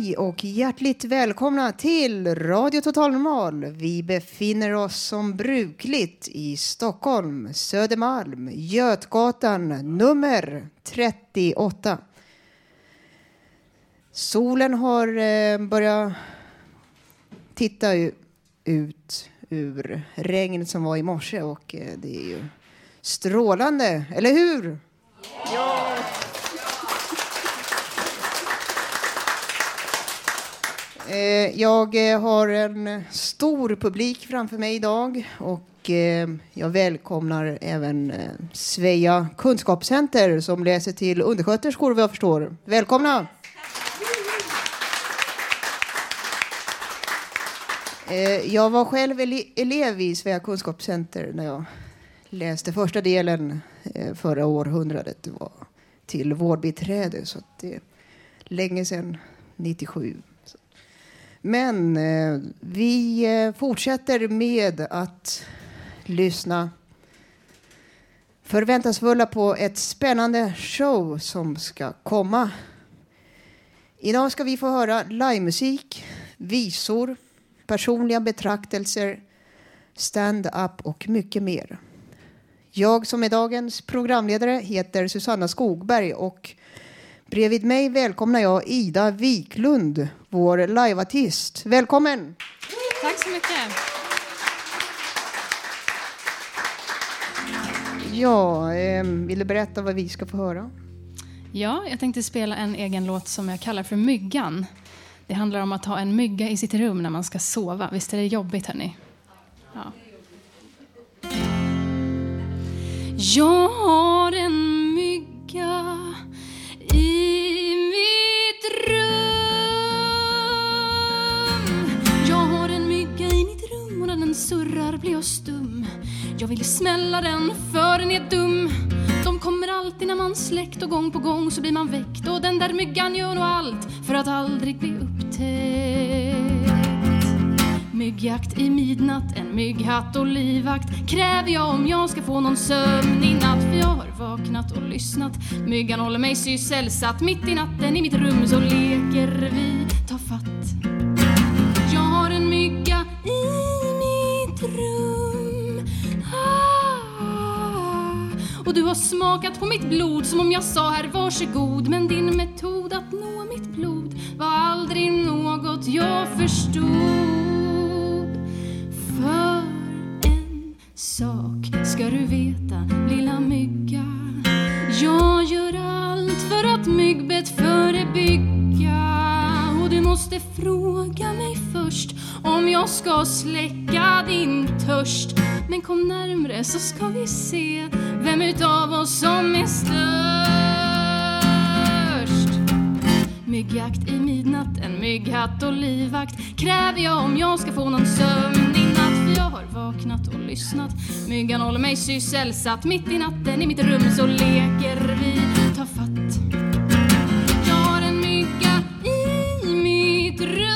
Hej och hjärtligt välkomna till Radio Total Normal. Vi befinner oss som brukligt i Stockholm, Södermalm, Götgatan nummer 38. Solen har eh, börjat titta ut ur regnet som var i morse och eh, det är ju strålande, eller hur? Ja! Eh, jag eh, har en stor publik framför mig idag och eh, jag välkomnar även Svea Sveja kunskapscenter som läser till undersköterskor vad jag förstår. Välkomna! Jag var själv elev i Svea kunskapscenter när jag läste första delen förra århundradet. Det var till vårdbiträde så det är länge sedan, 97. Men eh, vi eh, fortsätter med att lyssna förväntansfulla på ett spännande show som ska komma. Idag ska vi få höra livemusik, visor, personliga betraktelser, stand-up och mycket mer. Jag som är dagens programledare heter Susanna Skogberg och bredvid mig välkomnar jag Ida Wiklund, vår liveartist. Välkommen! Tack så mycket. Ja, eh, vill du berätta vad vi ska få höra? Ja, jag tänkte spela en egen låt som jag kallar för Myggan. Det handlar om att ha en mygga i sitt rum när man ska sova. Visst är det jobbigt, hörni? Ja. Jag har en mygga mitt rum. Jag har en mygga i mitt rum och när den surrar blir jag stum. Jag vill smälla den för den är dum. De kommer alltid när man släckt och gång på gång så blir man väckt. Och den där myggan gör nog allt för att aldrig bli upptäckt. Myggjakt i midnatt, en mygghatt och livvakt. Kräver jag om jag ska få någon sömn i natt? För jag har vaknat och lyssnat. Myggan håller mig sysselsatt. Mitt i natten i mitt rum så leker vi. Ta fatt. Jag har en mygga i mitt rum. Ah, Och du har smakat på mitt blod som om jag sa här varsågod. Men din metod att nå mitt blod var aldrig något jag förstod för en sak. Ska du veta, lilla mygga? Jag gör allt för att myggbett förebygga. Och du måste fråga mig först om jag ska släcka din törst. Men kom närmre så ska vi se vem utav oss som är störst. Myggjakt i midnatt, en mygghatt och livvakt. Kräver jag om jag ska få någon sömn? Har vaknat och lyssnat. Myggan håller mig sysselsatt. Mitt i natten i mitt rum så leker vi. Ta fatt. Jag har en mygga i mitt rum.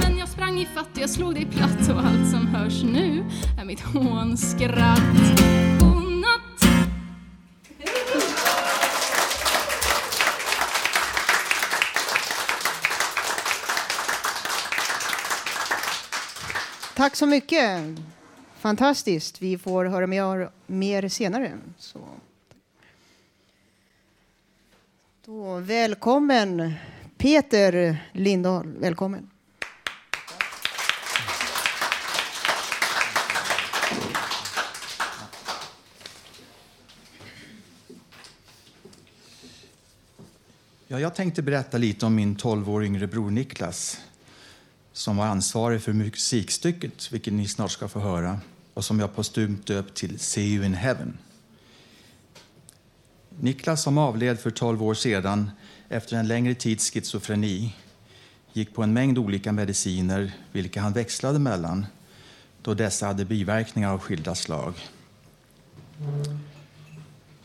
Men jag sprang i fatt. Och jag slog dig platt och allt som hörs nu är mitt hånskratt. Tack så mycket. Fantastiskt. Vi får höra mer, mer senare. Så. Då, välkommen Peter Lindahl. Välkommen. Ja, jag tänkte berätta lite om min 12 år yngre bror Niklas som var ansvarig för musikstycket, vilket ni snart ska få höra och som jag postumt döpt till See you in heaven. Niklas, som avled för 12 år sedan efter en längre tids schizofreni gick på en mängd olika mediciner, vilka han växlade mellan då dessa hade biverkningar av skilda slag.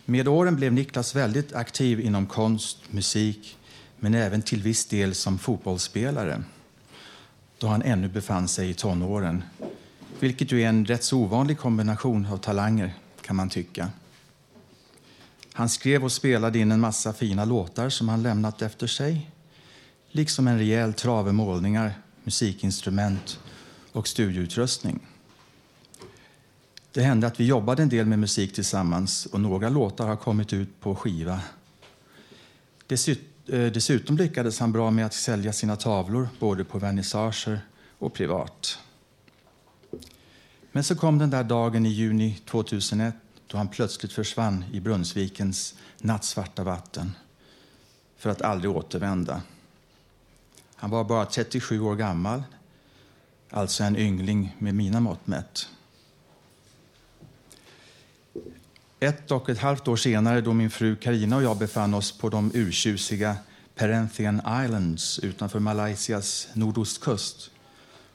Med åren blev Niklas väldigt aktiv inom konst, musik men även till viss del som fotbollsspelare då han ännu befann sig i tonåren. Vilket ju är en rätt så ovanlig kombination av talanger, kan man tycka. Han skrev och spelade in en massa fina låtar som han lämnat efter sig liksom en rejäl trave målningar, musikinstrument och studioutrustning. Det hände att vi jobbade en del med musik tillsammans och några låtar har kommit ut på skiva. Eh, dessutom lyckades han bra med att sälja sina tavlor både på vernissager och privat. Men så kom den där dagen i juni 2001 då han plötsligt försvann i Brunnsvikens nattsvarta vatten för att aldrig återvända. Han var bara 37 år gammal, alltså en yngling med mina mått mätt. Ett och ett halvt år senare, då min fru Karina och jag befann oss på de urtjusiga Perenthian Islands utanför Malaysias nordostkust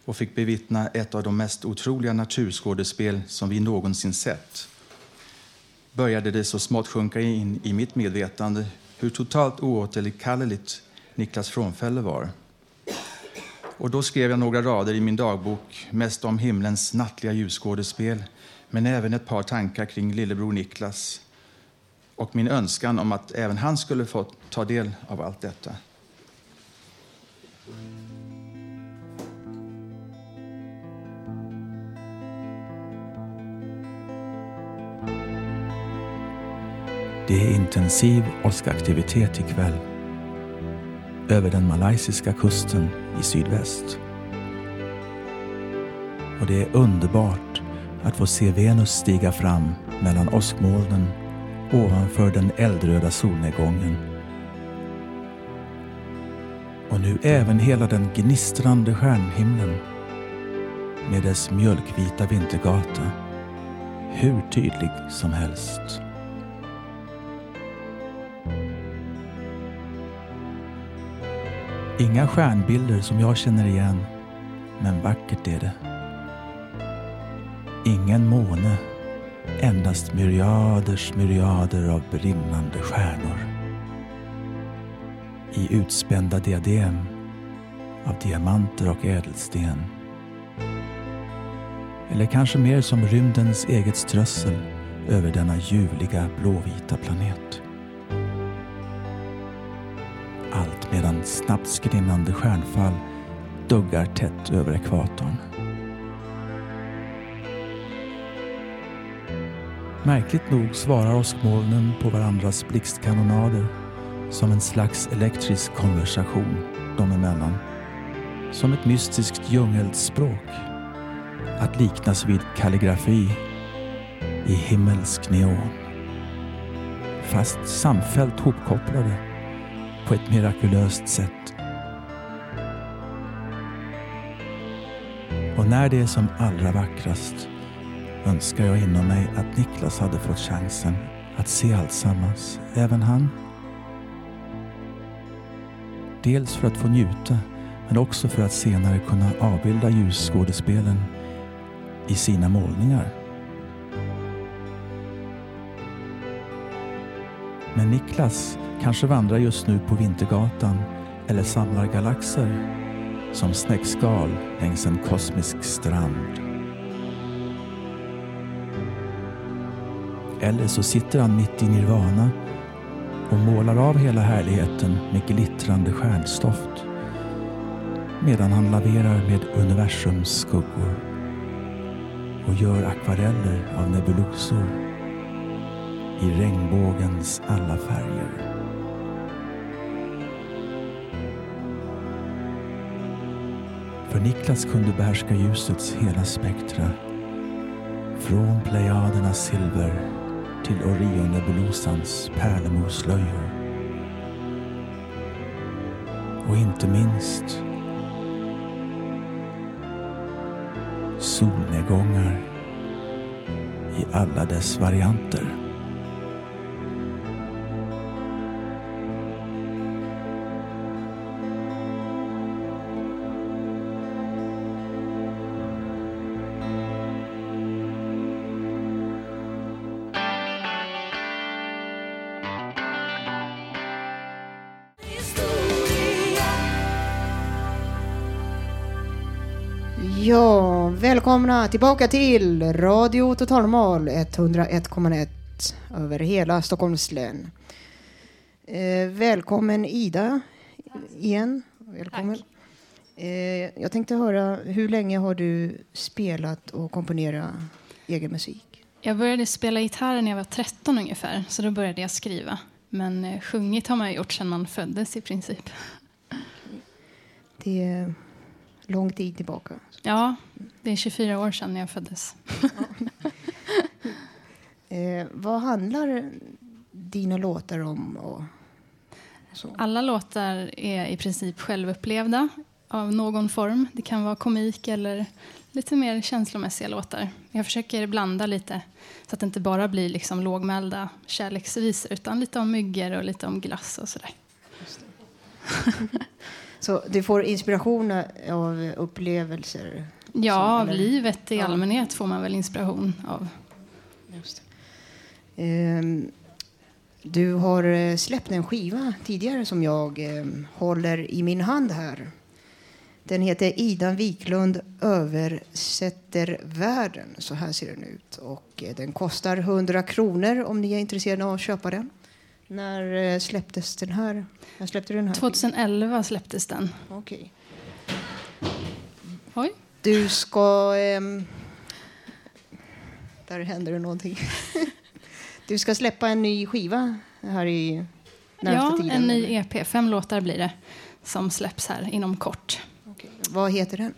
och fick bevittna ett av de mest otroliga naturskådespel som vi någonsin sett började det så smått sjunka in i mitt medvetande hur totalt oåterkalleligt Niklas frånfälle var. Och då skrev jag några rader i min dagbok, mest om himlens nattliga ljusskådespel men även ett par tankar kring lillebror Niklas och min önskan om att även han skulle få ta del av allt detta. Det är intensiv åskaktivitet ikväll över den malaysiska kusten i sydväst. Och det är underbart att få se Venus stiga fram mellan åskmolnen ovanför den eldröda solnedgången. Och nu även hela den gnistrande stjärnhimlen med dess mjölkvita vintergata hur tydlig som helst. Inga stjärnbilder som jag känner igen, men vackert är det. Ingen måne, endast myriaders myriader av brinnande stjärnor. I utspända diadem av diamanter och ädelsten. Eller kanske mer som rymdens eget strössel över denna ljuvliga blåvita planet. Allt medan snabbt skrinnande stjärnfall duggar tätt över ekvatorn. Märkligt nog svarar åskmolnen på varandras blixtkanonader som en slags elektrisk konversation dem emellan. Som ett mystiskt djungelspråk. Att liknas vid kalligrafi i himmelsk neon. Fast samfällt hopkopplade på ett mirakulöst sätt. Och när det är som allra vackrast önskar jag inom mig att Niklas hade fått chansen att se alltsammans, även han. Dels för att få njuta, men också för att senare kunna avbilda ljusskådespelen i sina målningar. Men Niklas kanske vandrar just nu på Vintergatan eller samlar galaxer som snäckskal längs en kosmisk strand. eller så sitter han mitt i nirvana och målar av hela härligheten med glittrande stjärnstoft medan han laverar med universums skuggor och gör akvareller av nebulosor i regnbågens alla färger. För Niklas kunde behärska ljusets hela spektra från plejadernas silver till Orionnebulosans pärlemorslöjor. Och inte minst solnedgångar i alla dess varianter. Välkomna tillbaka till Radio Totalnormal 101,1 över hela Stockholms län. Eh, välkommen Ida igen. Välkommen. Eh, jag tänkte höra, hur länge har du spelat och komponerat egen musik? Jag började spela gitarr när jag var 13 ungefär, så då började jag skriva. Men eh, sjungit har man gjort sedan man föddes i princip. Det lång tid tillbaka. Ja, det är 24 år sedan jag föddes. Eh, vad handlar dina låtar om? Och så? Alla låtar är i princip självupplevda av någon form. Det kan vara komik eller lite mer känslomässiga låtar. Jag försöker blanda lite så att det inte bara blir liksom lågmälda kärleksvisor utan lite om myggor och lite om glass och sådär. Så du får inspiration av upplevelser? Ja, Så, av livet i Ja. allmänhet får man väl inspiration av. Just. Ehm, du har eh, släppt en skiva tidigare som jag eh, håller i min hand här. Den heter Ida Wiklund översätter världen. Så här ser den ut. Och eh, den kostar 100 kronor om ni är intresserade av att köpa den. När eh, släpptes den här? När släppte den här? 2011 släpptes den. Okej. Oj. Du ska... ehm, där händer det någonting. du ska släppa en ny skiva här i närmsta Ja, tiden. en ny? EP. Fem låtar blir det som släpps här inom kort. Okej. Vad heter den?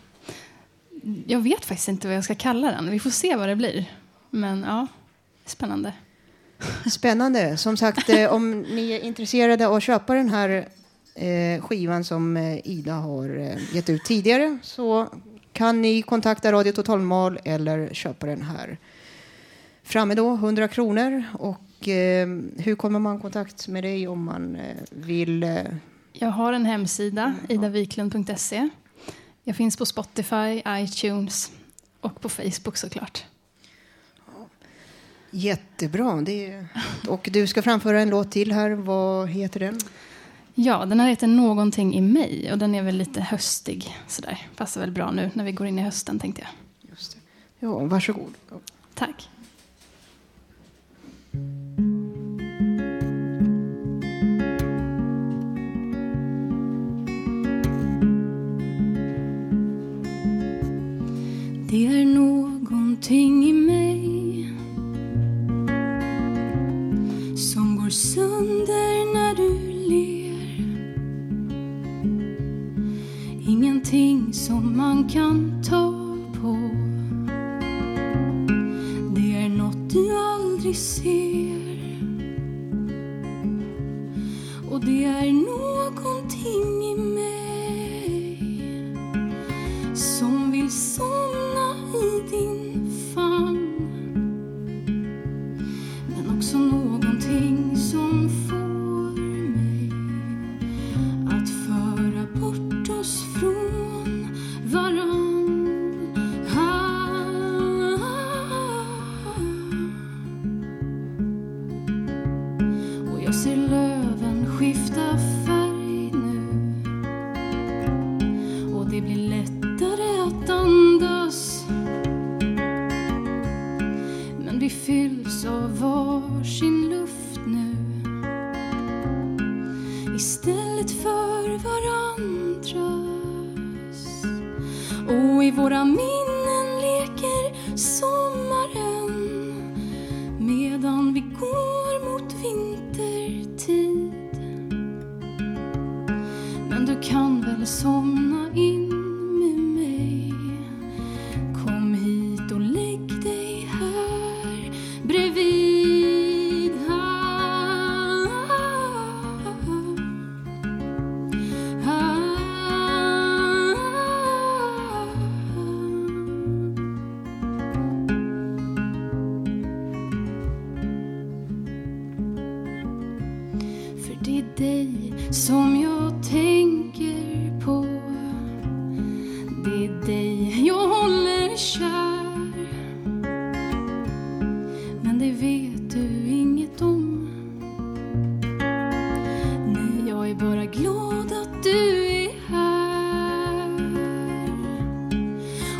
Jag vet faktiskt inte vad jag ska kalla den. Vi får se vad det blir. Men ja, spännande. Spännande. Som sagt, eh, om ni är intresserade av att köpa den här eh, skivan som eh, Ida har gett ut tidigare så kan ni kontakta Radio Totalmal eller köpa den här. Framme då, 100 kronor. Och eh, hur kommer man i kontakt med dig om man eh, vill eh, Jag har en hemsida, idaviklund.se. Jag finns på Spotify, iTunes och på Facebook såklart. Jättebra. Det är... Och du ska framföra en låt till här. Vad heter den? Ja, den här heter Någonting i mig och den är väl lite höstig. Sådär. Passar väl bra nu när vi går in i hösten tänkte jag. Just det. Ja, varsågod. Tack. Det är någonting i mig sönder när du ler. Ingenting som man kan ta på.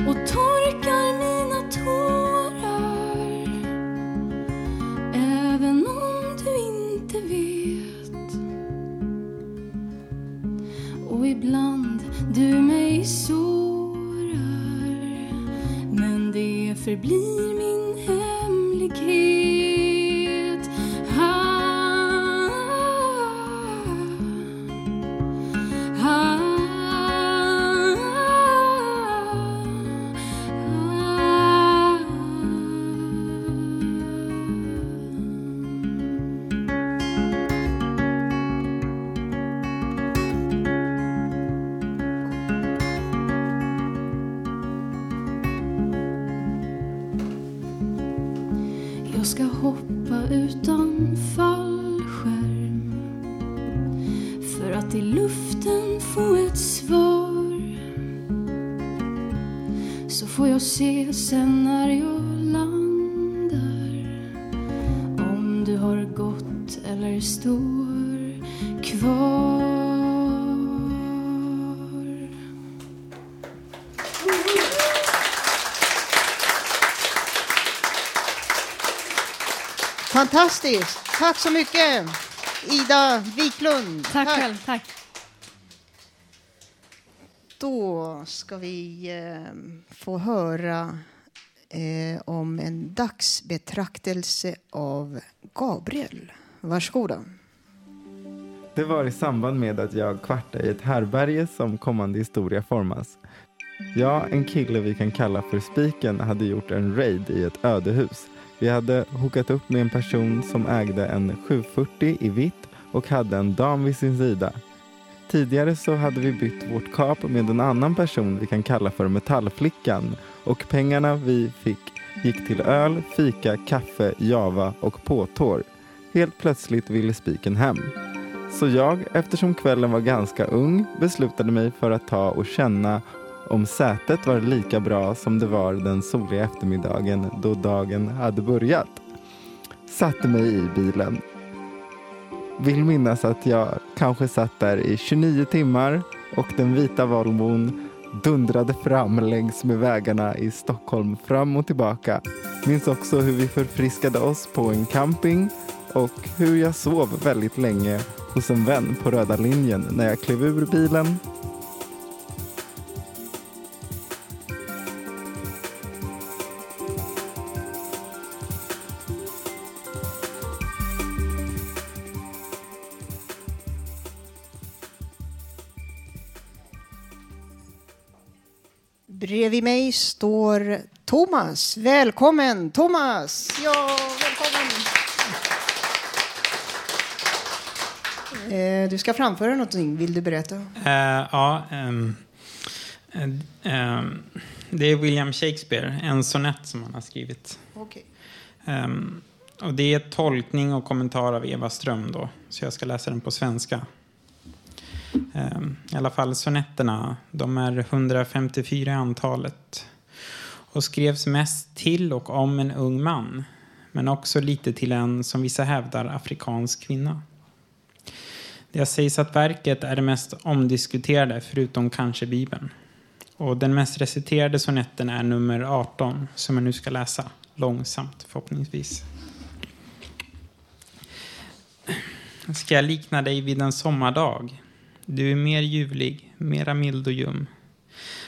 Och torkar Fantastiskt! Tack så mycket, Ida Wiklund. Tack själv, tack. Då ska vi eh, få höra eh, om en dagsbetraktelse av Gabriel. Varsågoda. Det var i samband med att jag kvartade i ett härberge som kommande historia formas. Jag, en kille vi kan kalla för Spiken, hade gjort en raid i ett ödehus. Vi hade hookat upp med en person som ägde en 740 i vitt och hade en dam vid sin sida. Tidigare så hade vi bytt vårt kap med en annan person vi kan kalla för Metallflickan och pengarna vi fick gick till öl, fika, kaffe, java och påtår. Helt plötsligt ville spiken hem. Så jag, eftersom kvällen var ganska ung, beslutade mig för att ta och känna om sätet var lika bra som det var den soliga eftermiddagen då dagen hade börjat. Satte mig i bilen. Vill minnas att jag kanske satt där i 29 timmar och den vita Volvon dundrade fram längs med vägarna i Stockholm fram och tillbaka. Minns också hur vi förfriskade oss på en camping och hur jag sov väldigt länge hos en vän på röda linjen när jag klev ur bilen Bredvid mig står Thomas. Välkommen Thomas! Ja, välkommen! Eh, Du ska framföra någonting. Vill du berätta? Eh, ja, eh, ehm, det är William Shakespeare, en sonett som han har skrivit. Okej. Ehm, och det är tolkning och kommentar av Eva Ström då, så jag ska läsa den på svenska. Ehm, I alla fall sonetterna, de är 154 i antalet och skrevs mest till och om en ung man, men också lite till en, som vissa hävdar, afrikansk kvinna. Det sägs att verket är det mest omdiskuterade, förutom kanske Bibeln. Och den mest reciterade sonetten är nummer 18, som jag nu ska läsa. Långsamt, förhoppningsvis. Ska jag likna dig vid en sommardag? Du är mer ljuvlig, mera mild och ljum.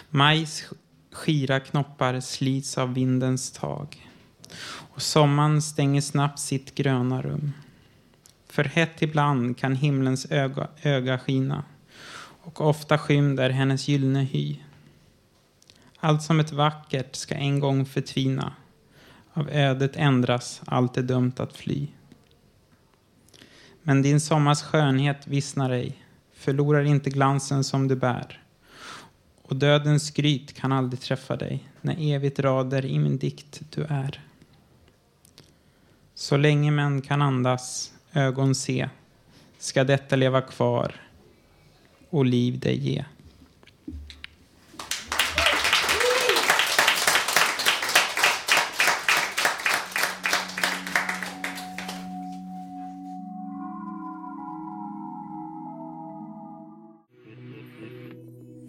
Majs skira knoppar slits av vindens tag. Och sommaren stänger snabbt sitt gröna rum. För hett ibland kan himlens öga, öga skina och ofta skymd är hennes gyllene hy. Allt som ett vackert ska en gång förtvina. Av ödet ändras, allt är dömt att fly. Men din sommars skönhet vissnar ej, förlorar inte glansen som du bär. Och dödens skryt kan aldrig träffa dig, när evigt rader i min dikt du är. Så länge män kan andas, ögon se, ska detta leva kvar och liv dig ge.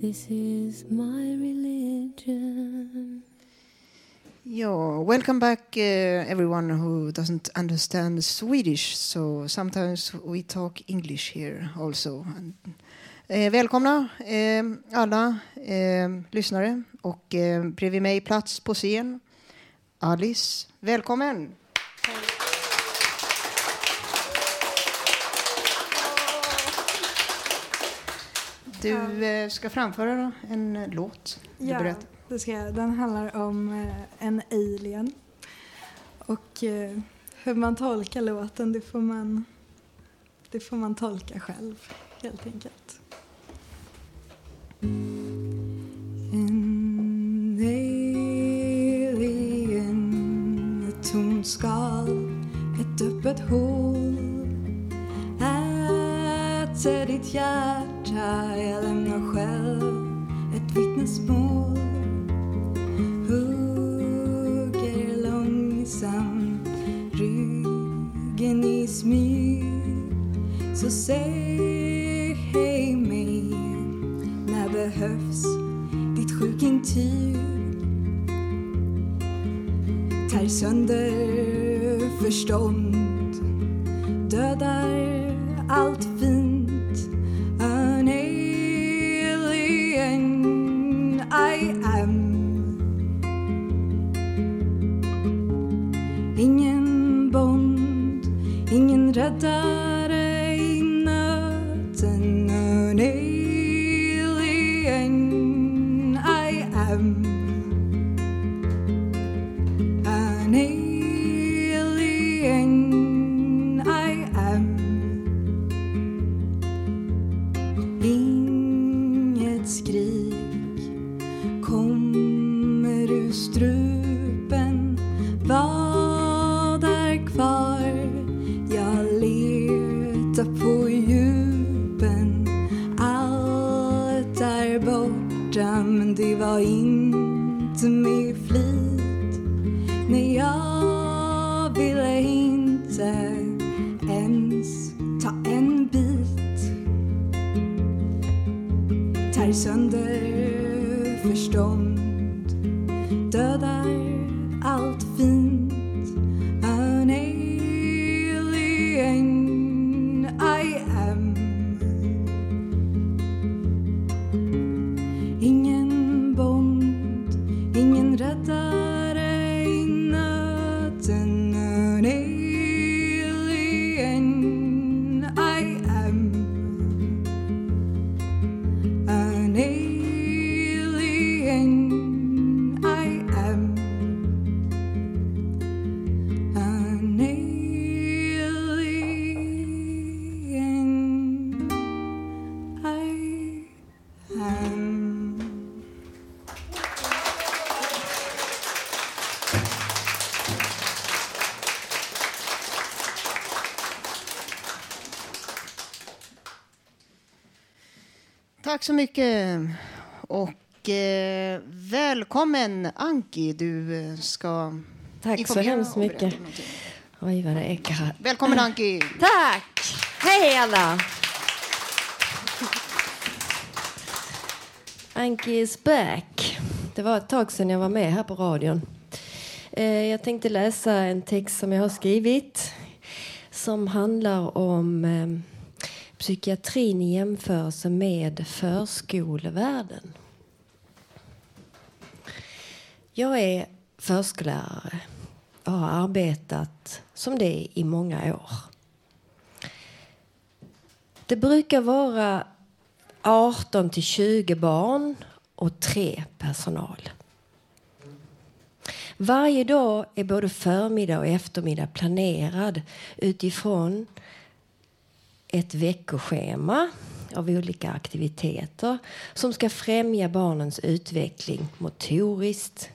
This is my religion. Yeah, welcome back, uh, everyone who doesn't understand Swedish. So sometimes we talk English here also. And, eh, välkomna eh, alla eh, lyssnare och eh, bredvid mig plats på scen Alice. Välkommen! Du eh, ska framföra en eh, låt. Du Ja, berättar. det ska jag. Den handlar om eh, en alien. Och hur man tolkar låten, det får man, det får man tolka själv, helt enkelt. En alien, ett tomt skal, ett öppet hål platser ditt hjärta, jag lämnar själv ett vittnesmål hugger långsamt ryggen i smyg. Så säg mig när behövs ditt sjukintyg. Tär sönder förstånd dödar allt ingen så mycket. Och eh, välkommen Anki. Du eh, ska Tack så hemskt mycket. Oj, vad det ekar här. Välkommen Anki. Tack! Hej alla! Anki is back. Det var ett tag sedan jag var med här på radion. Eh, Jag tänkte läsa en text som jag har skrivit som handlar om eh, psykiatrin i jämförelse med förskolevärlden. Jag är förskollärare och har arbetat som det i många år. Det brukar vara 18 till 20 barn och tre personal. Varje dag är både förmiddag och eftermiddag planerad utifrån ett veckoschema av olika aktiviteter som ska främja barnens utveckling motoriskt,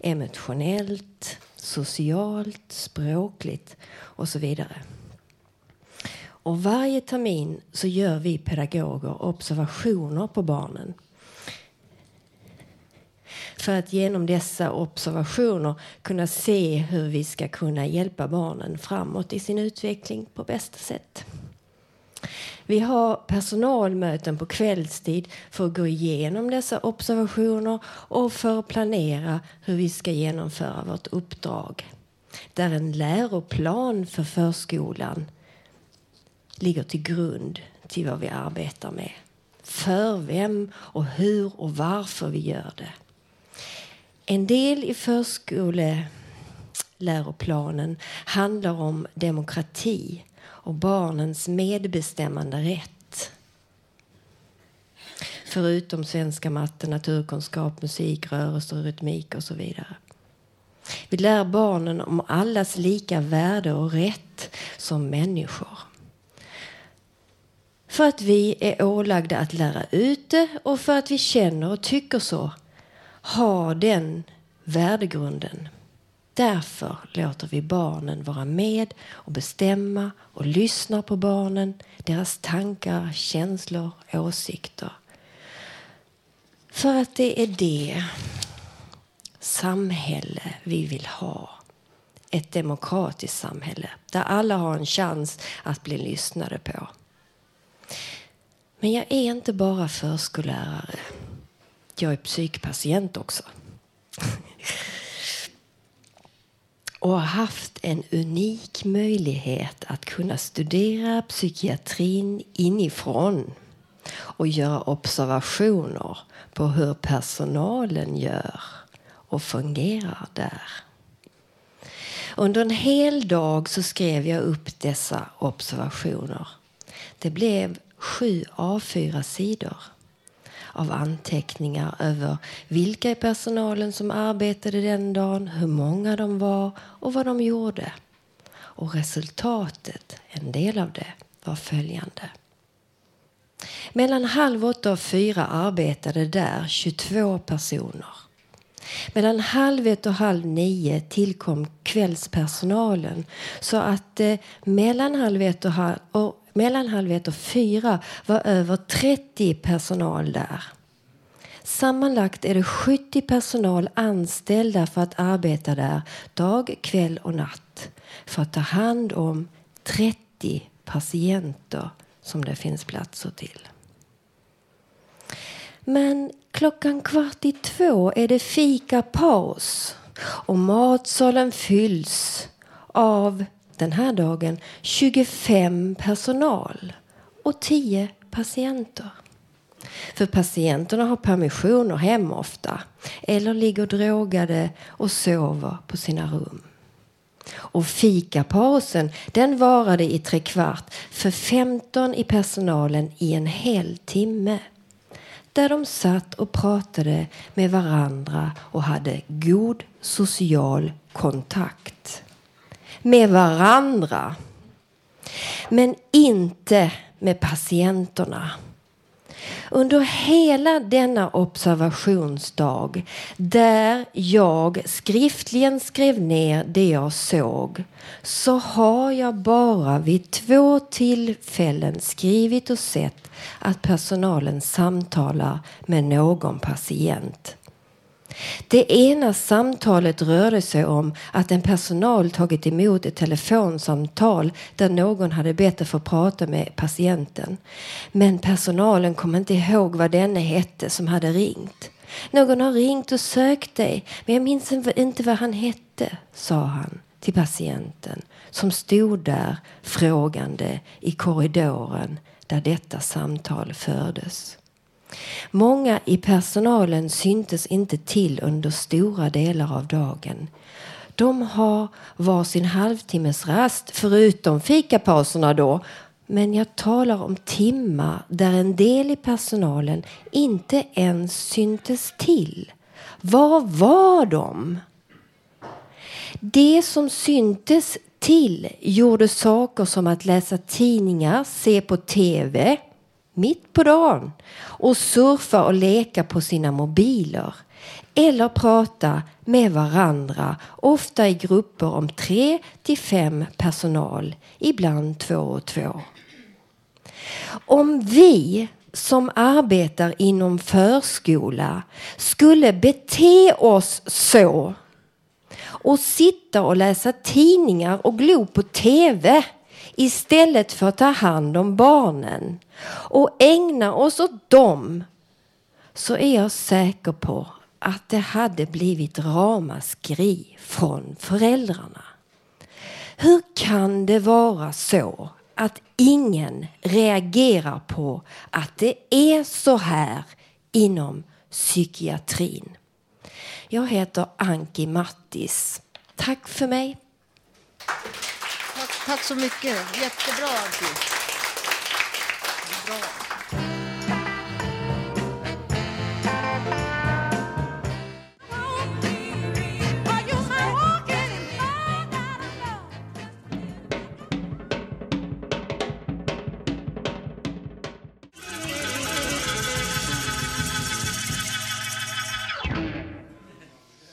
emotionellt, socialt, språkligt och så vidare. Och varje termin så gör vi pedagoger observationer på barnen. För att genom dessa observationer kunna se hur vi ska kunna hjälpa barnen framåt i sin utveckling på bästa sätt. Vi har personalmöten på kvällstid för att gå igenom dessa observationer och för att planera hur vi ska genomföra vårt uppdrag. Där en läroplan för förskolan ligger till grund till vad vi arbetar med. För vem och hur och varför vi gör det. En del i förskoleläroplanen handlar om demokrati och barnens medbestämmande rätt. Förutom svenska, matte, naturkunskap, musik, rörelser, rytmik och så vidare. Vi lär barnen om allas lika värde och rätt som människor. För att vi är ålagda att lära ut det och för att vi känner och tycker så har den värdegrunden. Därför låter vi barnen vara med och bestämma och lyssnar på barnen, deras tankar, känslor, åsikter. För att det är det samhälle vi vill ha. Ett demokratiskt samhälle där alla har en chans att bli lyssnade på. Men jag är inte bara förskollärare. Jag är psykpatient också. och har haft en unik möjlighet att kunna studera psykiatrin inifrån och göra observationer på hur personalen gör och fungerar där. Under en hel dag så skrev jag upp dessa observationer. Det blev sju A4-sidor av anteckningar över vilka i personalen som arbetade den dagen, hur många de var och vad de gjorde. Och resultatet, en del av det, var följande. Mellan halv åtta och fyra arbetade där 22 personer. Mellan halv ett och halv nio tillkom kvällspersonalen så att eh, mellan halv ett och, halv, och mellan halv ett och fyra var över 30 personal där. Sammanlagt är det 70 personal anställda för att arbeta där dag, kväll och natt för att ta hand om 30 patienter som det finns platser till. Men klockan kvart i två är det fikapaus och matsalen fylls av den här dagen 25 personal och 10 patienter. För patienterna har permissioner hem ofta eller ligger drogade och sover på sina rum. Och fikapausen den varade i tre kvart för 15 i personalen i en hel timme. Där de satt och pratade med varandra och hade god social kontakt. Med varandra. Men inte med patienterna. Under hela denna observationsdag där jag skriftligen skrev ner det jag såg så har jag bara vid två tillfällen skrivit och sett att personalen samtalar med någon patient. Det ena samtalet rörde sig om att en personal tagit emot ett telefonsamtal där någon hade bett att få prata med patienten. Men personalen kom inte ihåg vad denne hette som hade ringt. Någon har ringt och sökt dig, men jag minns inte vad han hette, sa han till patienten som stod där frågande i korridoren där detta samtal fördes. Många i personalen syntes inte till under stora delar av dagen. De har var sin halvtimmes rast, förutom fikapauserna då. Men jag talar om timmar där en del i personalen inte ens syntes till. Var var de? Det som syntes till gjorde saker som att läsa tidningar, se på tv, mitt på dagen och surfa och leka på sina mobiler eller prata med varandra, ofta i grupper om tre till fem personal, ibland två och två. Om vi som arbetar inom förskola skulle bete oss så och sitta och läsa tidningar och glo på tv istället för att ta hand om barnen och ägna oss åt dem så är jag säker på att det hade blivit ramaskri från föräldrarna. Hur kan det vara så att ingen reagerar på att det är så här inom psykiatrin? Jag heter Anki Mattis. Tack för mig. Tack, tack så mycket. Jättebra, Anki. Bra.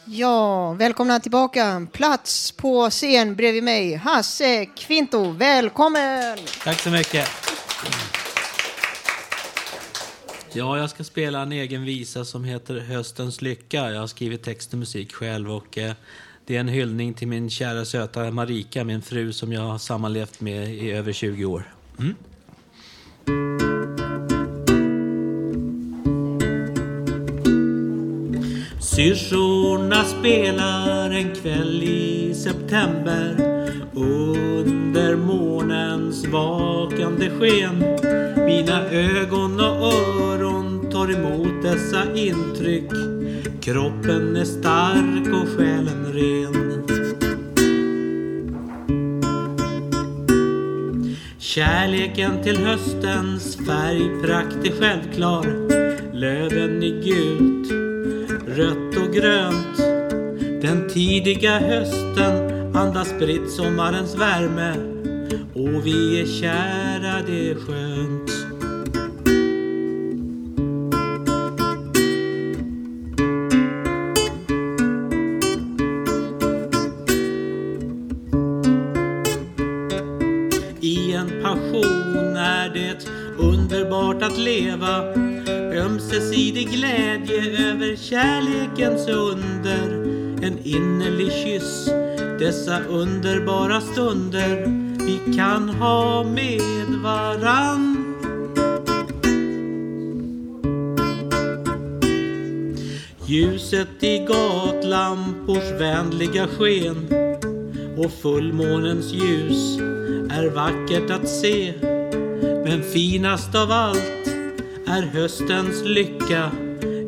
Ja, välkomna tillbaka. Plats på scen bredvid mig, Hasse Kvinto. Välkommen! Tack så mycket. Ja, jag ska spela en egen visa som heter Höstens lycka. Jag har skrivit text och musik själv och eh, det är en hyllning till min kära söta Marika, min fru som jag har sammanlevt med i över 20 år. Mm. Syrsorna spelar en kväll i september under månens vakande sken. Mina ögon och öron tar emot dessa intryck. Kroppen är stark och själen ren. Kärleken till höstens färgprakt är självklar. Löven är gult, rött och grönt. Den tidiga hösten andas spritt sommarens värme. Och vi är kära, det är skönt. I en passion är det underbart att leva. Ömsesidig glädje över kärlekens under. En innerlig kyss dessa underbara stunder vi kan ha med varann Ljuset i gatlampors vänliga sken och fullmånens ljus är vackert att se. Men finast av allt är höstens lycka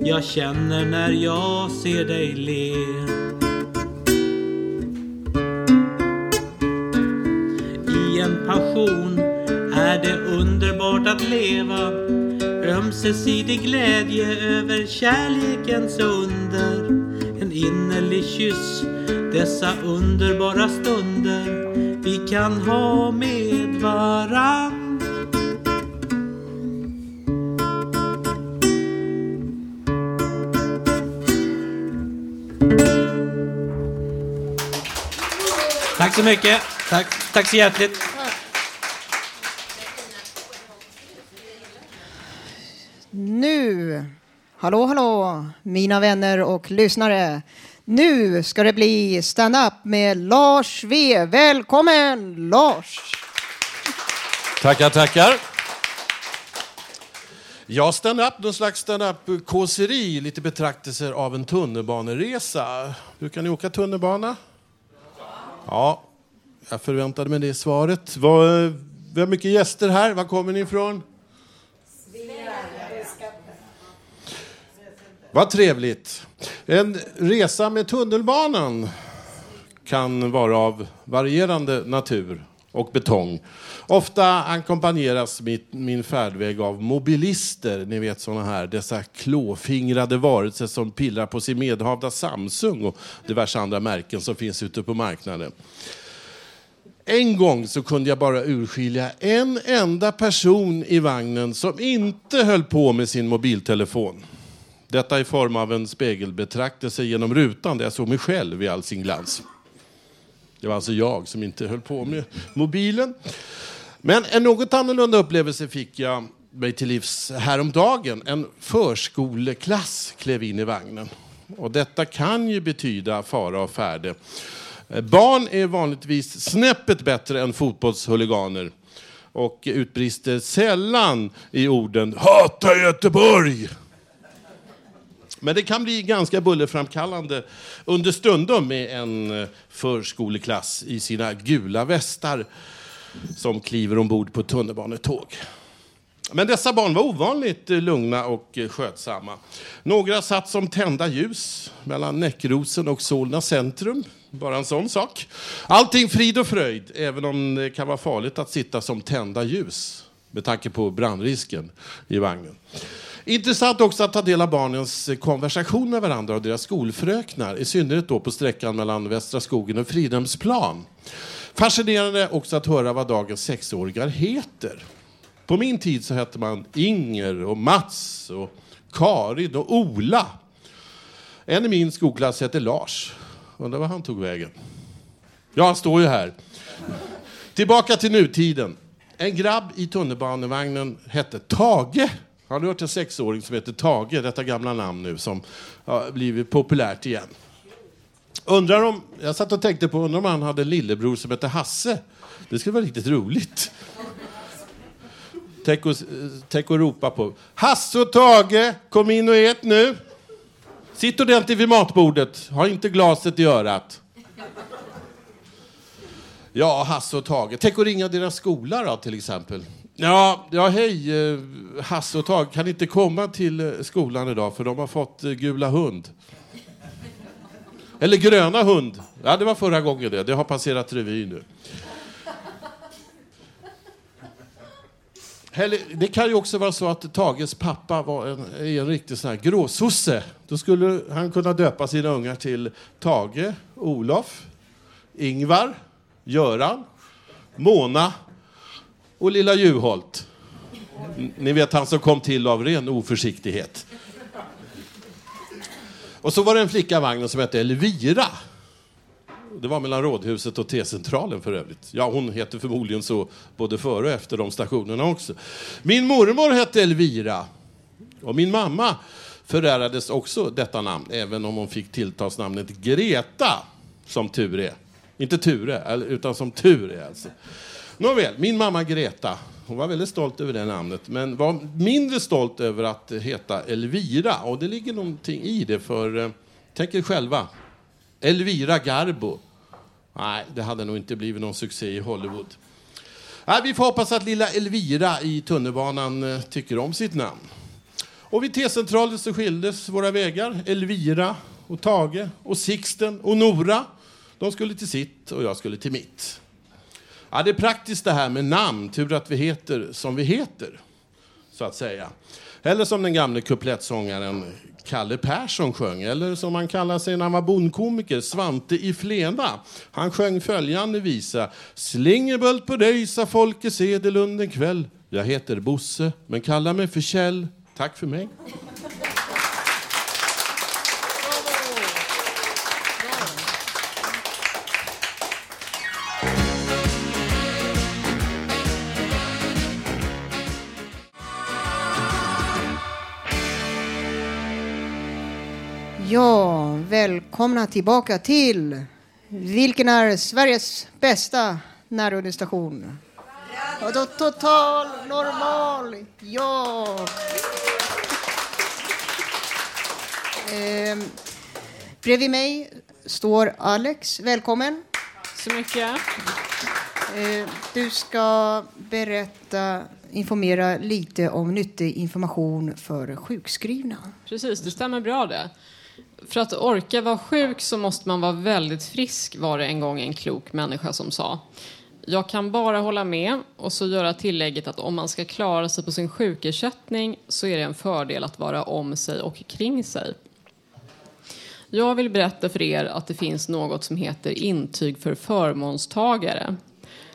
jag känner när jag ser dig le. Passion är det underbart att leva? Ömsesidig glädje över kärlekens under. En innerlig kyss dessa underbara stunder. Vi kan ha med varann. Tack så mycket. Tack, tack så hjärtligt. Nu, hallå hallå, mina vänner och lyssnare. Nu ska det bli stand-up med Lars V. Välkommen Lars! Tackar, tackar. Ja, stand-up, någon slags stand-up-kåseri, lite betraktelser av en tunnelbaneresa. Brukar ni åka tunnelbana? Ja, jag förväntade mig det svaret. Eh, vi har mycket gäster här. Var kommer ni ifrån? Vad trevligt. En resa med tunnelbanan kan vara av varierande natur och betong. Ofta ackompanjeras min färdväg av mobilister, ni vet såna här, dessa klåfingrade varelser som pillar på sin medhavda Samsung och diverse andra märken som finns ute på marknaden. En gång så kunde jag bara urskilja en enda person i vagnen som inte höll på med sin mobiltelefon. Detta i form av en spegelbetraktelse genom rutan där jag såg mig själv i all sin glans. Det var alltså jag som inte höll på med mobilen. Men en något annorlunda upplevelse fick jag mig till livs häromdagen. En förskoleklass klev in i vagnen. Och detta kan ju betyda fara och färde. Barn är vanligtvis snäppet bättre än fotbollshuliganer och utbrister sällan i orden ”Hata Göteborg!” Men det kan bli ganska bullerframkallande understundom med en eh, förskoleklass i sina gula västar som kliver ombord på tunnelbanetåg. Men dessa barn var ovanligt eh, lugna och eh, skötsamma. Några satt som tända ljus mellan Näckrosen och Solna centrum. Bara en sån sak. Allting frid och fröjd, även om det kan vara farligt att sitta som tända ljus med tanke på brandrisken i vagnen. Intressant också att ta del av barnens konversation med varandra och deras skolfröknar, i synnerhet då på sträckan mellan Västra skogen och Fridhemsplan. Fascinerande också att höra vad dagens sexåringar heter. På min tid så hette man Inger och Mats och Karin och Ola. En i min skolklass hette Lars. Undrar var han tog vägen. Ja, han står ju här. Tillbaka till nutiden. En grabb i tunnelbanevagnen hette Tage. Har du hört en sexåring som heter Tage? Detta gamla namn nu som har blivit populärt igen. Undrar om, jag satt och tänkte på undrar om han hade en lillebror som hette Hasse. Det skulle vara riktigt roligt. Tänk att, tänk och ropa på Hasse och Tage, kom in och ät nu. Sitt ordentligt vid matbordet, ha inte glaset i örat. Ja, Hasse och Tage. Tänk att ringa deras skola då, till exempel. Ja, ja hej, eh, Hasse och Tage. Kan inte komma till eh, skolan idag för de har fått eh, gula hund. Eller gröna hund. Ja, det var förra gången det. Det har passerat revy nu. Det kan ju också vara så att Tages pappa var en, är en riktig sån här gråsosse. Då skulle han kunna döpa sina ungar till Tage, Olof, Ingvar, Göran, Mona och lilla Juholt. Ni vet han som kom till av ren oförsiktighet. Och så var det en flicka i vagnen som hette Elvira. Det var mellan Rådhuset och T-centralen för övrigt. Ja, hon heter förmodligen så både före och efter de stationerna också. Min mormor hette Elvira. Och min mamma förärades också detta namn, även om hon fick tilltalsnamnet Greta, som tur är. Inte Ture, utan som tur är alltså. Nåväl, min mamma Greta, hon var väldigt stolt över det namnet, men var mindre stolt över att heta Elvira. Och det ligger någonting i det, för eh, tänk er själva. Elvira Garbo. Nej, det hade nog inte blivit någon succé i Hollywood. Nej, vi får hoppas att lilla Elvira i tunnelbanan eh, tycker om sitt namn. Och vid T-centralen så skildes våra vägar. Elvira och Tage och Sixten och Nora. De skulle till sitt och jag skulle till mitt. Ja, det är praktiskt det här med namn, tur att vi heter som vi heter, så att säga. Eller som den gamle kuplettsångaren Kalle Persson sjöng, eller som han kallar sig när han var bondkomiker, Svante i Flena. Han sjöng följande visa. Slingerbult på dig, sa Folke Sedelund en kväll. Jag heter Bosse, men kalla mig för Kjell. Tack för mig. Ja, välkomna tillbaka till Vilken är Sveriges bästa närradiostation? Total normal. Ja. Ehm, bredvid mig står Alex. Välkommen. Så mycket. Eh, du ska berätta, informera lite om nyttig information för sjukskrivna. Precis, det stämmer bra det. För att orka vara sjuk så måste man vara väldigt frisk, var det en gång en klok människa som sa. Jag kan bara hålla med och så göra tillägget att om man ska klara sig på sin sjukersättning så är det en fördel att vara om sig och kring sig. Jag vill berätta för er att det finns något som heter intyg för förmånstagare.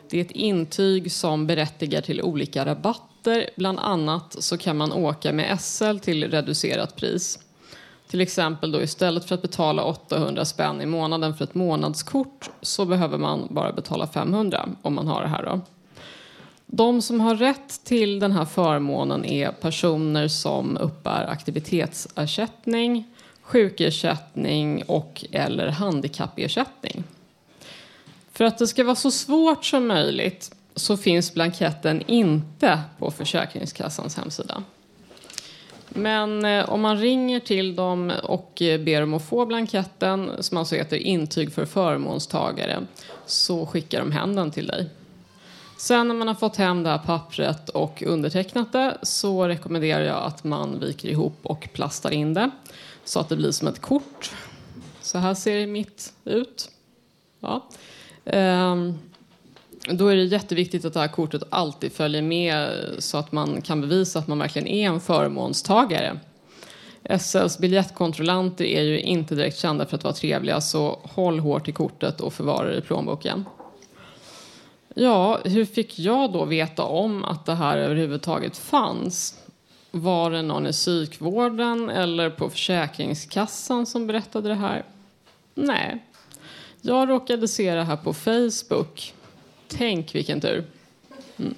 Det är ett intyg som berättigar till olika rabatter. Bland annat så kan man åka med SL till reducerat pris. Till exempel då istället för att betala 800 spänn i månaden för ett månadskort så behöver man bara betala 500 om man har det här då. De som har rätt till den här förmånen är personer som uppbär aktivitetsersättning, sjukersättning och eller handikappersättning. För att det ska vara så svårt som möjligt så finns blanketten inte på Försäkringskassans hemsida. Men eh, om man ringer till dem och eh, ber om att få blanketten, som alltså heter intyg för förmånstagare, så skickar de hem den till dig. Sen när man har fått hem det här pappret och undertecknat det så rekommenderar jag att man viker ihop och plastar in det så att det blir som ett kort. Så här ser mitt ut. Ja. Ehm, då är det jätteviktigt att det här kortet alltid följer med så att man kan bevisa att man verkligen är en förmånstagare. SLs biljettkontrollanter är ju inte direkt kända för att vara trevliga så håll hårt i kortet och förvara det i plånboken. Ja, hur fick jag då veta om att det här överhuvudtaget fanns? Var det någon i psykvården eller på Försäkringskassan som berättade det här? Nej. Jag råkade se det här på Facebook. Tänk vilken tur. Mm.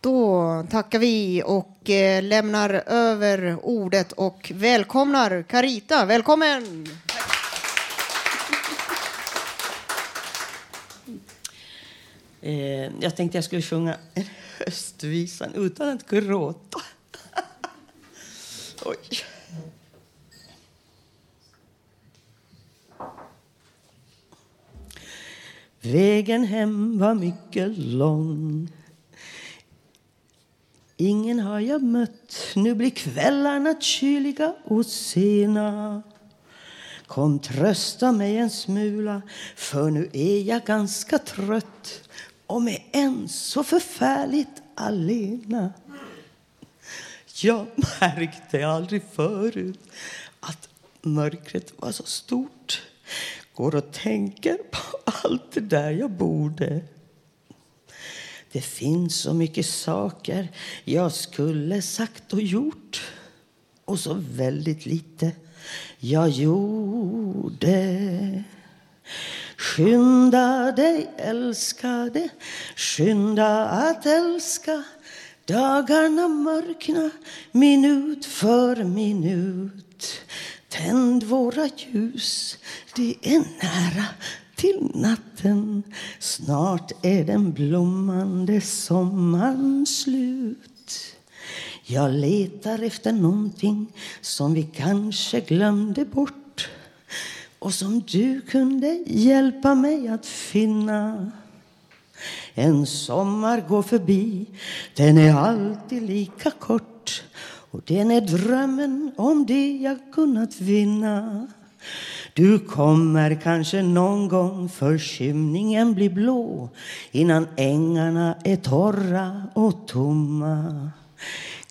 Då tackar vi och eh, lämnar över ordet och välkomnar Carita. Välkommen! Eh, jag tänkte jag skulle sjunga en höstvisan utan att gråta. Oj. Vägen hem var mycket lång. Ingen har jag mött, nu blir kvällarna kyliga och sena. Kom, trösta mig en smula, för nu är jag ganska trött. Och med en så förfärligt alena. Jag märkte aldrig förut att mörkret var så stort. Går och tänker på allt det där jag borde. Det finns så mycket saker jag skulle sagt och gjort och så väldigt lite jag gjorde. Skynda dig, älskade, skynda att älska. Dagarna mörkna minut för minut. Tänd våra ljus, det är nära till natten. Snart är den blommande sommaren slut. Jag letar efter någonting som vi kanske glömde bort och som du kunde hjälpa mig att finna. En sommar går förbi, den är alltid lika kort. Och den är drömmen om det jag kunnat vinna. Du kommer kanske någon gång för skymningen blir blå innan ängarna är torra och tomma.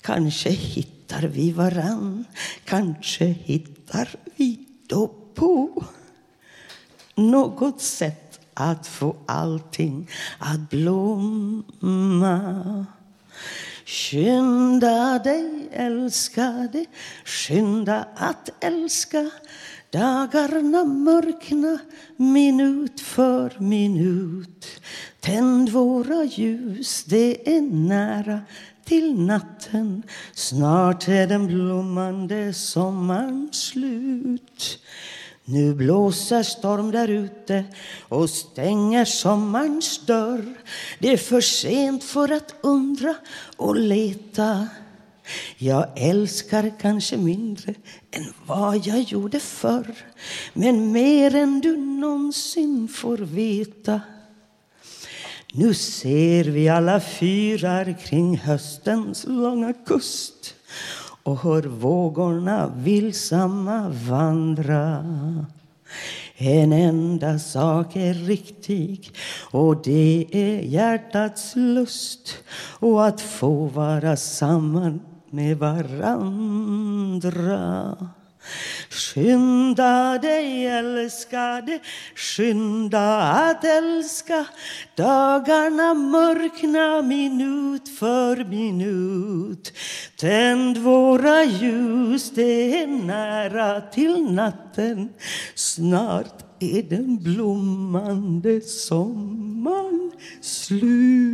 Kanske hittar vi varann, kanske hittar vi då på något sätt att få allting att blomma. Skynda dig, älskade, skynda att älska. Dagarna mörkna minut för minut. Tänd våra ljus, det är nära till natten. Snart är den blommande sommaren slut. Nu blåser storm där ute och stänger sommarns dörr. Det är för sent för att undra och leta. Jag älskar kanske mindre än vad jag gjorde förr men mer än du någonsin får veta. Nu ser vi alla fyrar kring höstens långa kust och hör vågorna vilsamma vandra en enda sak är riktig och det är hjärtats lust och att få vara samman med varandra. Skynda dig älskade, skynda att älska. Dagarna mörkna minut för minut. Tänd våra ljus, det är nära till natten. Snart är den blommande sommaren slut.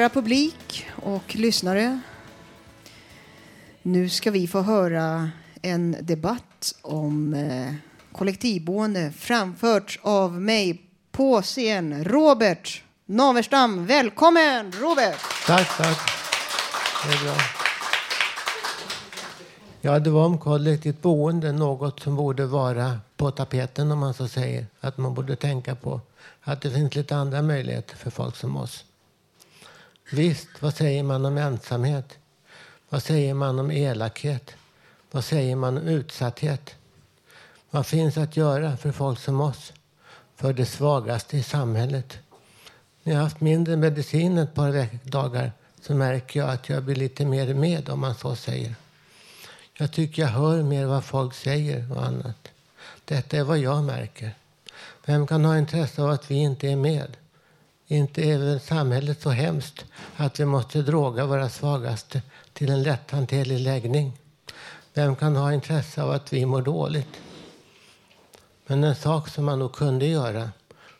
Kära publik och lyssnare. Nu ska vi få höra en debatt om eh, kollektivboende framförts av mig på scen. Robert Naverstam. Välkommen, Robert! Tack, tack. Det är bra. Ja, det var om kollektivt boende, något som borde vara på tapeten om man så säger. Att man borde tänka på att det finns lite andra möjligheter för folk som oss. Visst, vad säger man om ensamhet? Vad säger man om elakhet? Vad säger man om utsatthet? Vad finns att göra för folk som oss? För det svagaste i samhället? När jag har haft mindre medicin ett par dagar så märker jag att jag blir lite mer med om man så säger. Jag tycker jag hör mer vad folk säger och annat. Detta är vad jag märker. Vem kan ha intresse av att vi inte är med? Inte är väl samhället så hemskt att vi måste droga våra svagaste till en lätthanterlig läggning? Vem kan ha intresse av att vi mår dåligt? Men en sak som man nog kunde göra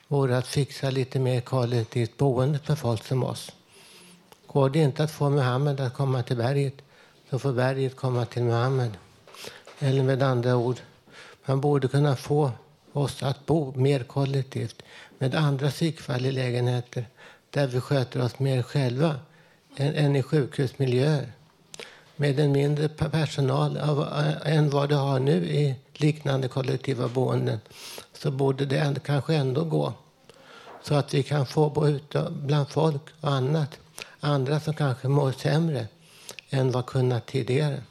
vore att fixa lite mer kollektivt boende för folk som oss. Går det inte att få Muhammed att komma till berget så får berget komma till Muhammed. Eller med andra ord, man borde kunna få oss att bo mer kollektivt med andra psykfall i lägenheter där vi sköter oss mer själva än, än i sjukhusmiljöer. Med en mindre personal av, äh, än vad det har nu i liknande kollektiva boenden så borde det ändå, kanske ändå gå. Så att vi kan få bo ute bland folk och annat. Andra som kanske mår sämre än vad kunnat tidigare.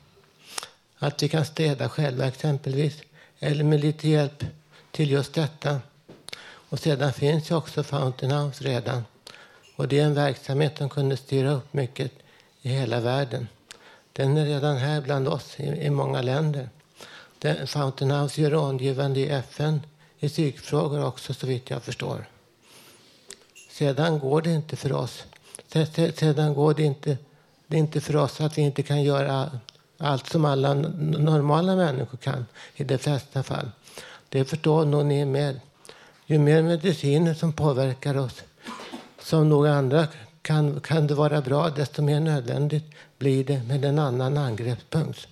Att vi kan städa själva exempelvis. Eller med lite hjälp till just detta. Och sedan finns ju också Fountain House redan. Och det är en verksamhet som kunde styra upp mycket i hela världen. Den är redan här bland oss i, i många länder. Den, Fountain House gör rådgivande i FN i psykfrågor också så vitt jag förstår. Sedan går det inte för oss. Sedan går det inte, det är inte för oss att vi inte kan göra allt som alla normala människor kan i de flesta fall. Det förstår nog ni med. Ju mer mediciner som påverkar oss, som några andra kan, kan det vara bra, desto mer nödvändigt blir det med en annan angreppspunkt.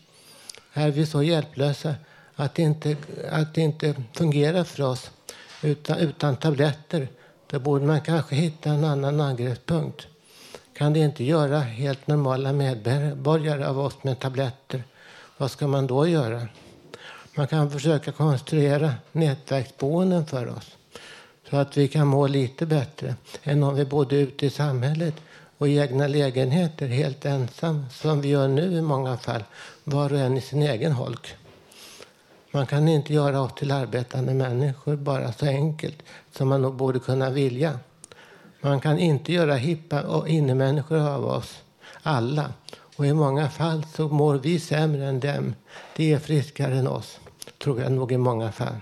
Här är vi så hjälplösa att det inte, att det inte fungerar för oss utan, utan tabletter. Då borde man kanske hitta en annan angreppspunkt. Kan det inte göra helt normala medborgare av oss med tabletter, vad ska man då göra? Man kan försöka konstruera nätverksboenden för oss så att vi kan må lite bättre än om vi bodde ute i samhället och i egna lägenheter helt ensam som vi gör nu i många fall, var och en i sin egen holk. Man kan inte göra oss till arbetande människor bara så enkelt som man nog borde kunna vilja. Man kan inte göra hippa och innemänniskor av oss alla. Och i många fall så mår vi sämre än dem. De är friskare än oss, tror jag nog i många fall.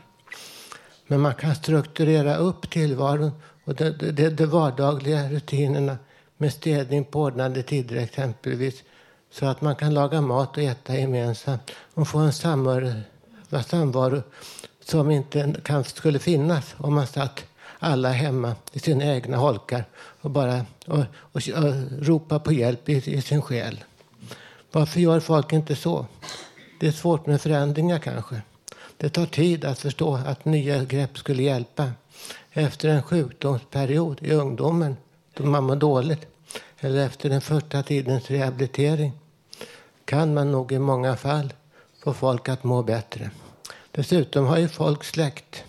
Men man kan strukturera upp tillvaron och de, de, de, vardagliga rutinerna med städning på ordnade tider exempelvis. Så att man kan laga mat och äta gemensamt och få en samvaro, samvaro som inte kan, skulle finnas om man satt alla hemma i sina egna holkar och bara och, och, och ropa på hjälp i, i sin själ. Varför gör folk inte så? Det är svårt med förändringar kanske. Det tar tid att förstå att nya grepp skulle hjälpa. Efter en sjukdomsperiod i ungdomen då man mår dåligt eller efter den första tidens rehabilitering kan man nog i många fall få folk att må bättre. Dessutom har ju folk släkt.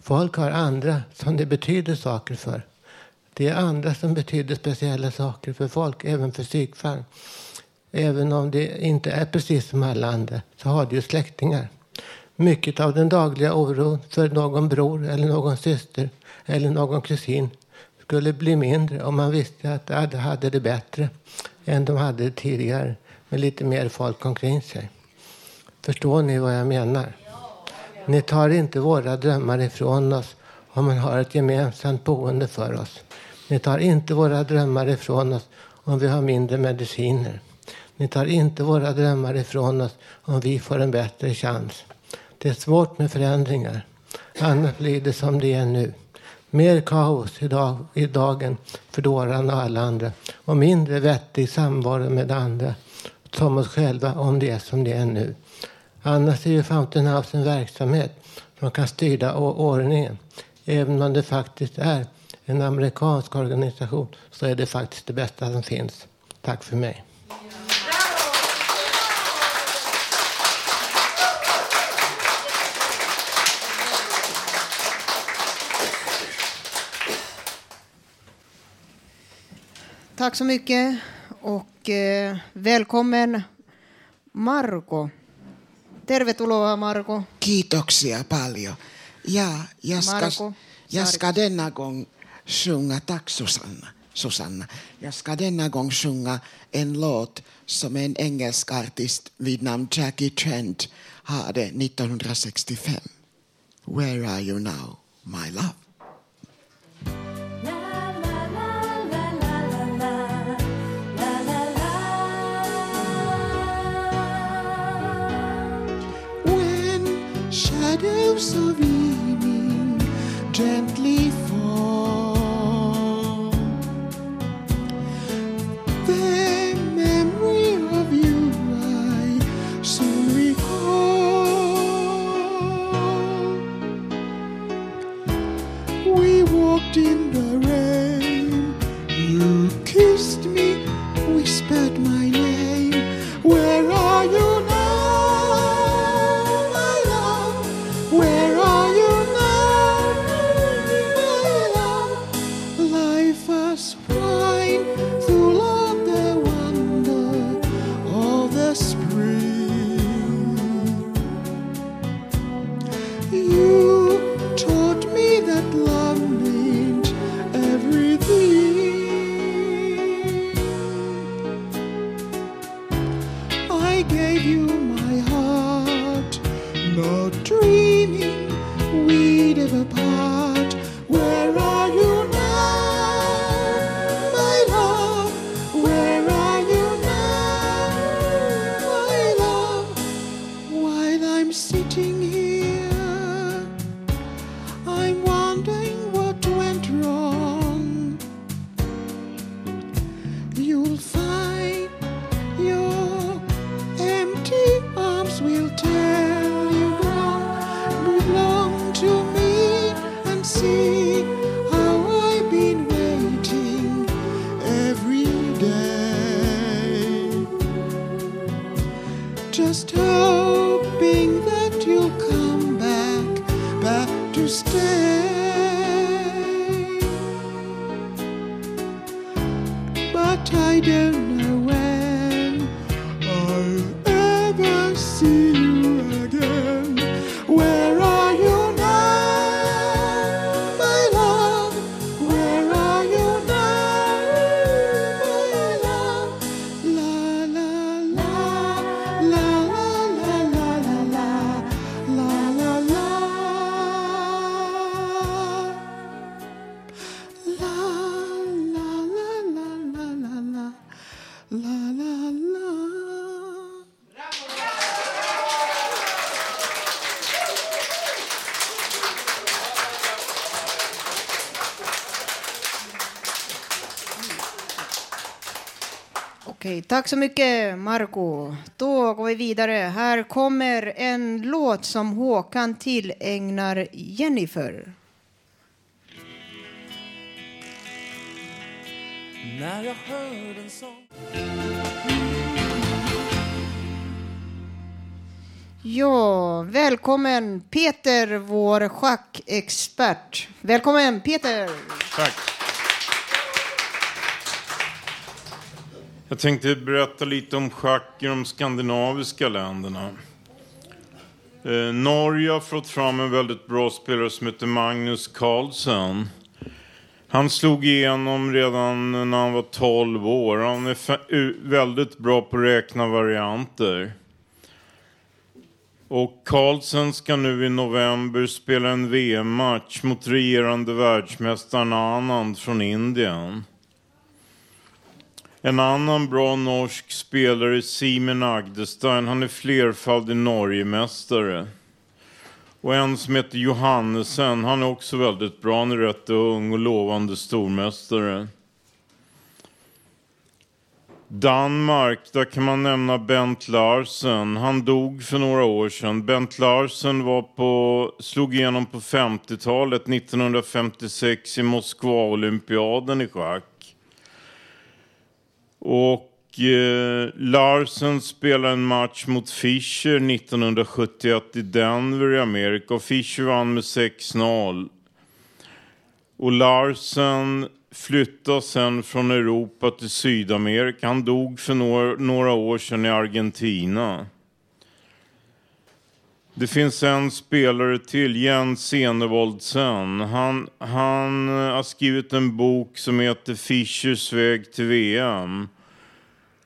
Folk har andra som det betyder saker för. Det är andra som betyder speciella saker för folk, även för psykfall. Även om det inte är precis som alla andra så har det ju släktingar. Mycket av den dagliga oron för någon bror eller någon syster eller någon kusin skulle bli mindre om man visste att de hade det bättre än de hade det tidigare med lite mer folk omkring sig. Förstår ni vad jag menar? Ni tar inte våra drömmar ifrån oss om man har ett gemensamt boende för oss. Ni tar inte våra drömmar ifrån oss om vi har mindre mediciner. Ni tar inte våra drömmar ifrån oss om vi får en bättre chans. Det är svårt med förändringar. Annars blir det som det är nu. Mer kaos idag, i dagen för dårarna och alla andra och mindre vettig samvaro med andra som oss själva om det är som det är nu. Annars är ju Fountain House en verksamhet som kan styra ordningen. Även om det faktiskt är en amerikansk organisation så är det faktiskt det bästa som finns. Tack för mig. Tack så mycket och eh, välkommen Marko. Tervetuloa Marko. Kiitoksia paljon. Ja jag ska, Marko jag ska denna gång sjunga, tack Susanna, Susanna. Jag ska denna gång sjunga en låt som en engelsk artist vid namn Jackie Trent hade 1965. Where are you now, my love? Shadows of evening gently fall, the memory of you I soon recall. We walked in the rain, tack så mycket Marco. Då går vi vidare. Här kommer en låt som Håkan tillägnar Jennifer. När jag hör en sång Ja, välkommen Peter, vår schackexpert. Välkommen Peter! Tack. Jag tänkte berätta lite om schack i de skandinaviska länderna. Eh, Norge har fått fram en väldigt bra spelare som heter Magnus Carlsen. Han slog igenom redan när han var 12 år. Han är väldigt bra på att räkna varianter. Och Carlsen ska nu i november spela en VM-match mot regerande världsmästaren Anand från Indien. En annan bra norsk spelare är Simen Agdestein. Han är flerfaldig Norgemästare. Och en som heter Johannesen, han är också väldigt bra. Han är rätt ung och lovande stormästare. Danmark, där kan man nämna Bent Larsen. Han dog för några år sedan. Bent Larsen var på, slog igenom på 50-talet, 1956 i Moskva-olympiaden i schack. Och eh, Larsen spelade en match mot Fischer 1971 i Denver i Amerika och Fischer vann med 6-0. Och Larsen flyttade sen från Europa till Sydamerika. Han dog för några, några år sedan i Argentina. Det finns en spelare till, Jens Enevoldsen. Han, han har skrivit en bok som heter Fischers väg till VM.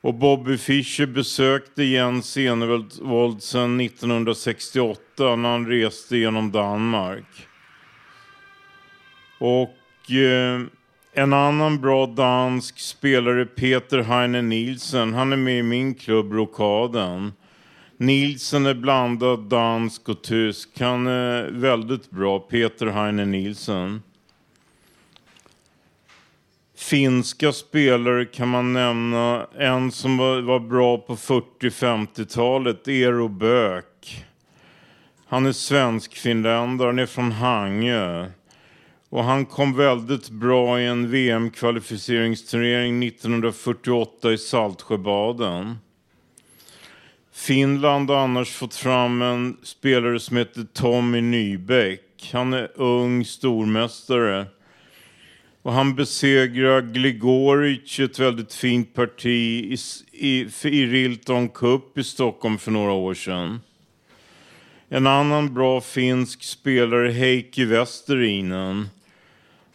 Och Bobby Fischer besökte Jens Enevoldsen 1968 när han reste genom Danmark. Och eh, en annan bra dansk spelare, Peter Heine Nielsen, han är med i min klubb Rokaden. Nielsen är blandad dansk och tysk. Han är väldigt bra, Peter Heine Nielsen. Finska spelare kan man nämna. En som var, var bra på 40-50-talet, Eero Böök. Han är svensk-finländare, han är från Hangö. Och han kom väldigt bra i en VM-kvalificeringsturnering 1948 i Saltsjöbaden. Finland har annars fått fram en spelare som heter Tommy Nybäck. Han är ung stormästare. Och han besegrar Gligoric i ett väldigt fint parti i, i, i Rilton Cup i Stockholm för några år sedan. En annan bra finsk spelare är Heikki Västerinen.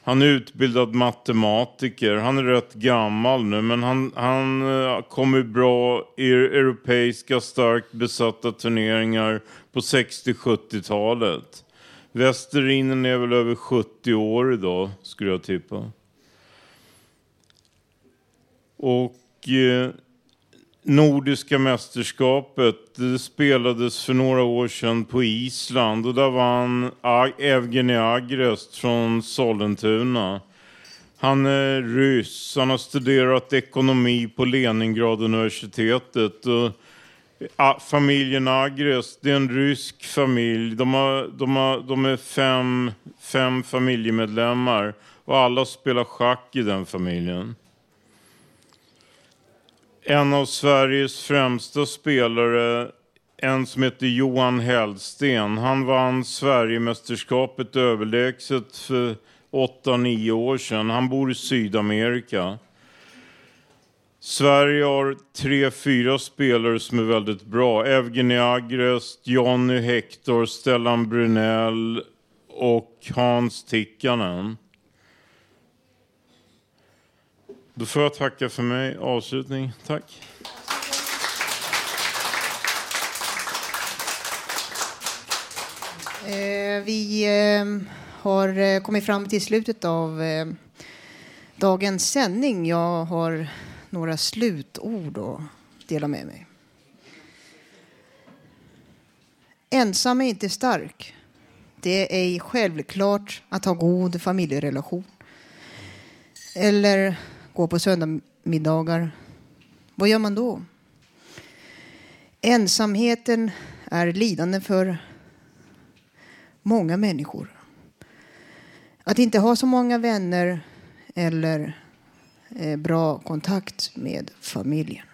Han är utbildad matematiker. Han är rätt gammal nu, men han, han eh, uh, kommer bra i europeiska starkt besatta turneringar på 60-70-talet. Westerinen är väl över 70 år idag, skulle jag tippa. Och eh, Nordiska mästerskapet det spelades för några år sedan på Island och där vann Evgeni Agrest från Sollentuna. Han är ryss, han har studerat ekonomi på Leningrad-universitetet. Och familjen Agrest, det är en rysk familj. De, har, de, har, de är fem, fem familjemedlemmar och alla spelar schack i den familjen. En av Sveriges främsta spelare, en som heter Johan Hellsten, han vann Sverigemästerskapet överlägset för 8-9 år sedan. Han bor i Sydamerika. Sverige har tre, fyra spelare som är väldigt bra. Evgeni Agrest, Jonny Hector, Stellan Brunell och Hans Tikkanen. Då får jag tacka för mig. Avslutning. Tack. Eh, vi eh, har eh, kommit fram till slutet av dagens sändning. Jag har några slutord att dela med mig. Ensam är inte stark. Det är ej självklart att ha god familjerelation. Eller gå på söndagsmiddagar. Vad gör man då? Ensamheten är lidande för många människor. Att inte ha så många vänner eller eh, bra kontakt med familjen.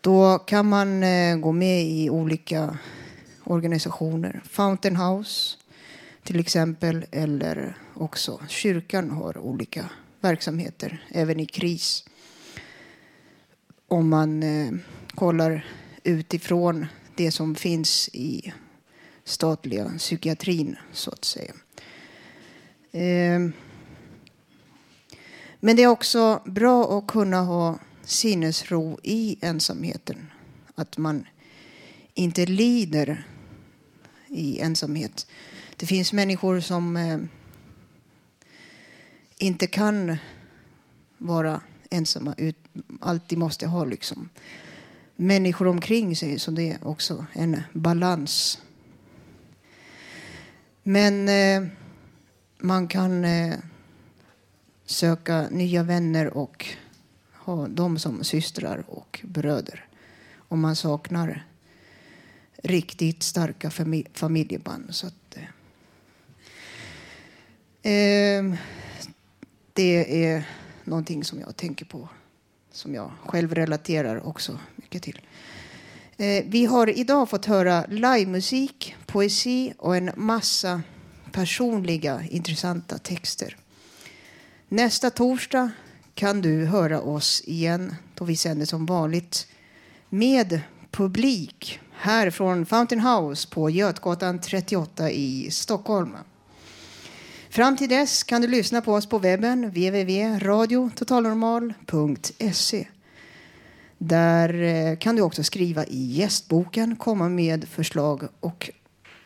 Då kan man eh, gå med i olika organisationer. Fountain House till exempel eller också kyrkan har olika verksamheter även i kris. om man eh, kollar utifrån det som finns i statliga psykiatrin, så att säga. Eh, men det är också bra att kunna ha sinnesro i ensamheten. Att man inte lider i ensamhet. Det finns människor som eh, inte kan vara ensamma, ut, alltid måste ha liksom människor omkring sig. Så det är också en balans. Men eh, man kan eh, söka nya vänner och ha dem som systrar och bröder. Om man saknar riktigt starka familjeband. Så att, eh, eh det är någonting som jag tänker på, som jag själv relaterar också mycket till. Eh, vi har idag fått höra livemusik, poesi och en massa personliga intressanta texter. Nästa torsdag kan du höra oss igen då vi sänder som vanligt med publik här från Fountain House på Götgatan 38 i Stockholm. Fram till dess kan du lyssna på oss på webben www.radiototalnormal.se. Där eh, kan du också skriva i gästboken, komma med förslag och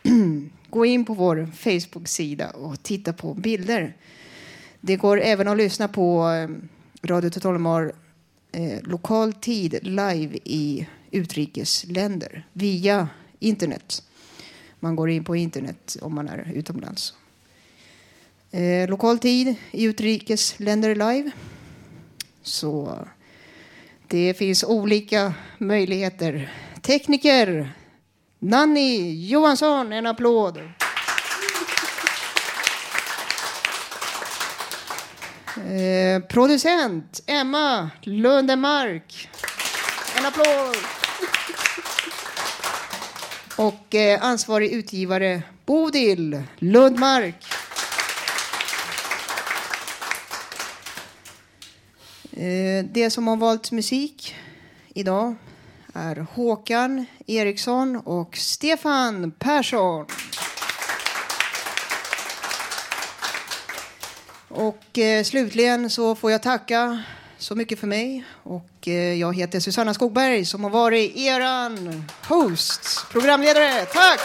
gå in på vår Facebook-sida och titta på bilder. Det går även att lyssna på eh, Radio Total Normal eh, lokal tid live i utrikesländer via internet. Man går in på internet om man är utomlands. Eh, lokal tid i utrikesländer live. Så det finns olika möjligheter. Tekniker Nanny Johansson, en applåd. Eh, producent Emma Lundemark. En applåd. Och eh, ansvarig utgivare Bodil Lundmark. Eh, det som har valt musik idag är Håkan Eriksson och Stefan Persson. Och eh, slutligen så får jag tacka så mycket för mig. Och eh, jag heter Susanna Skogberg som har varit eran host, programledare. Tack!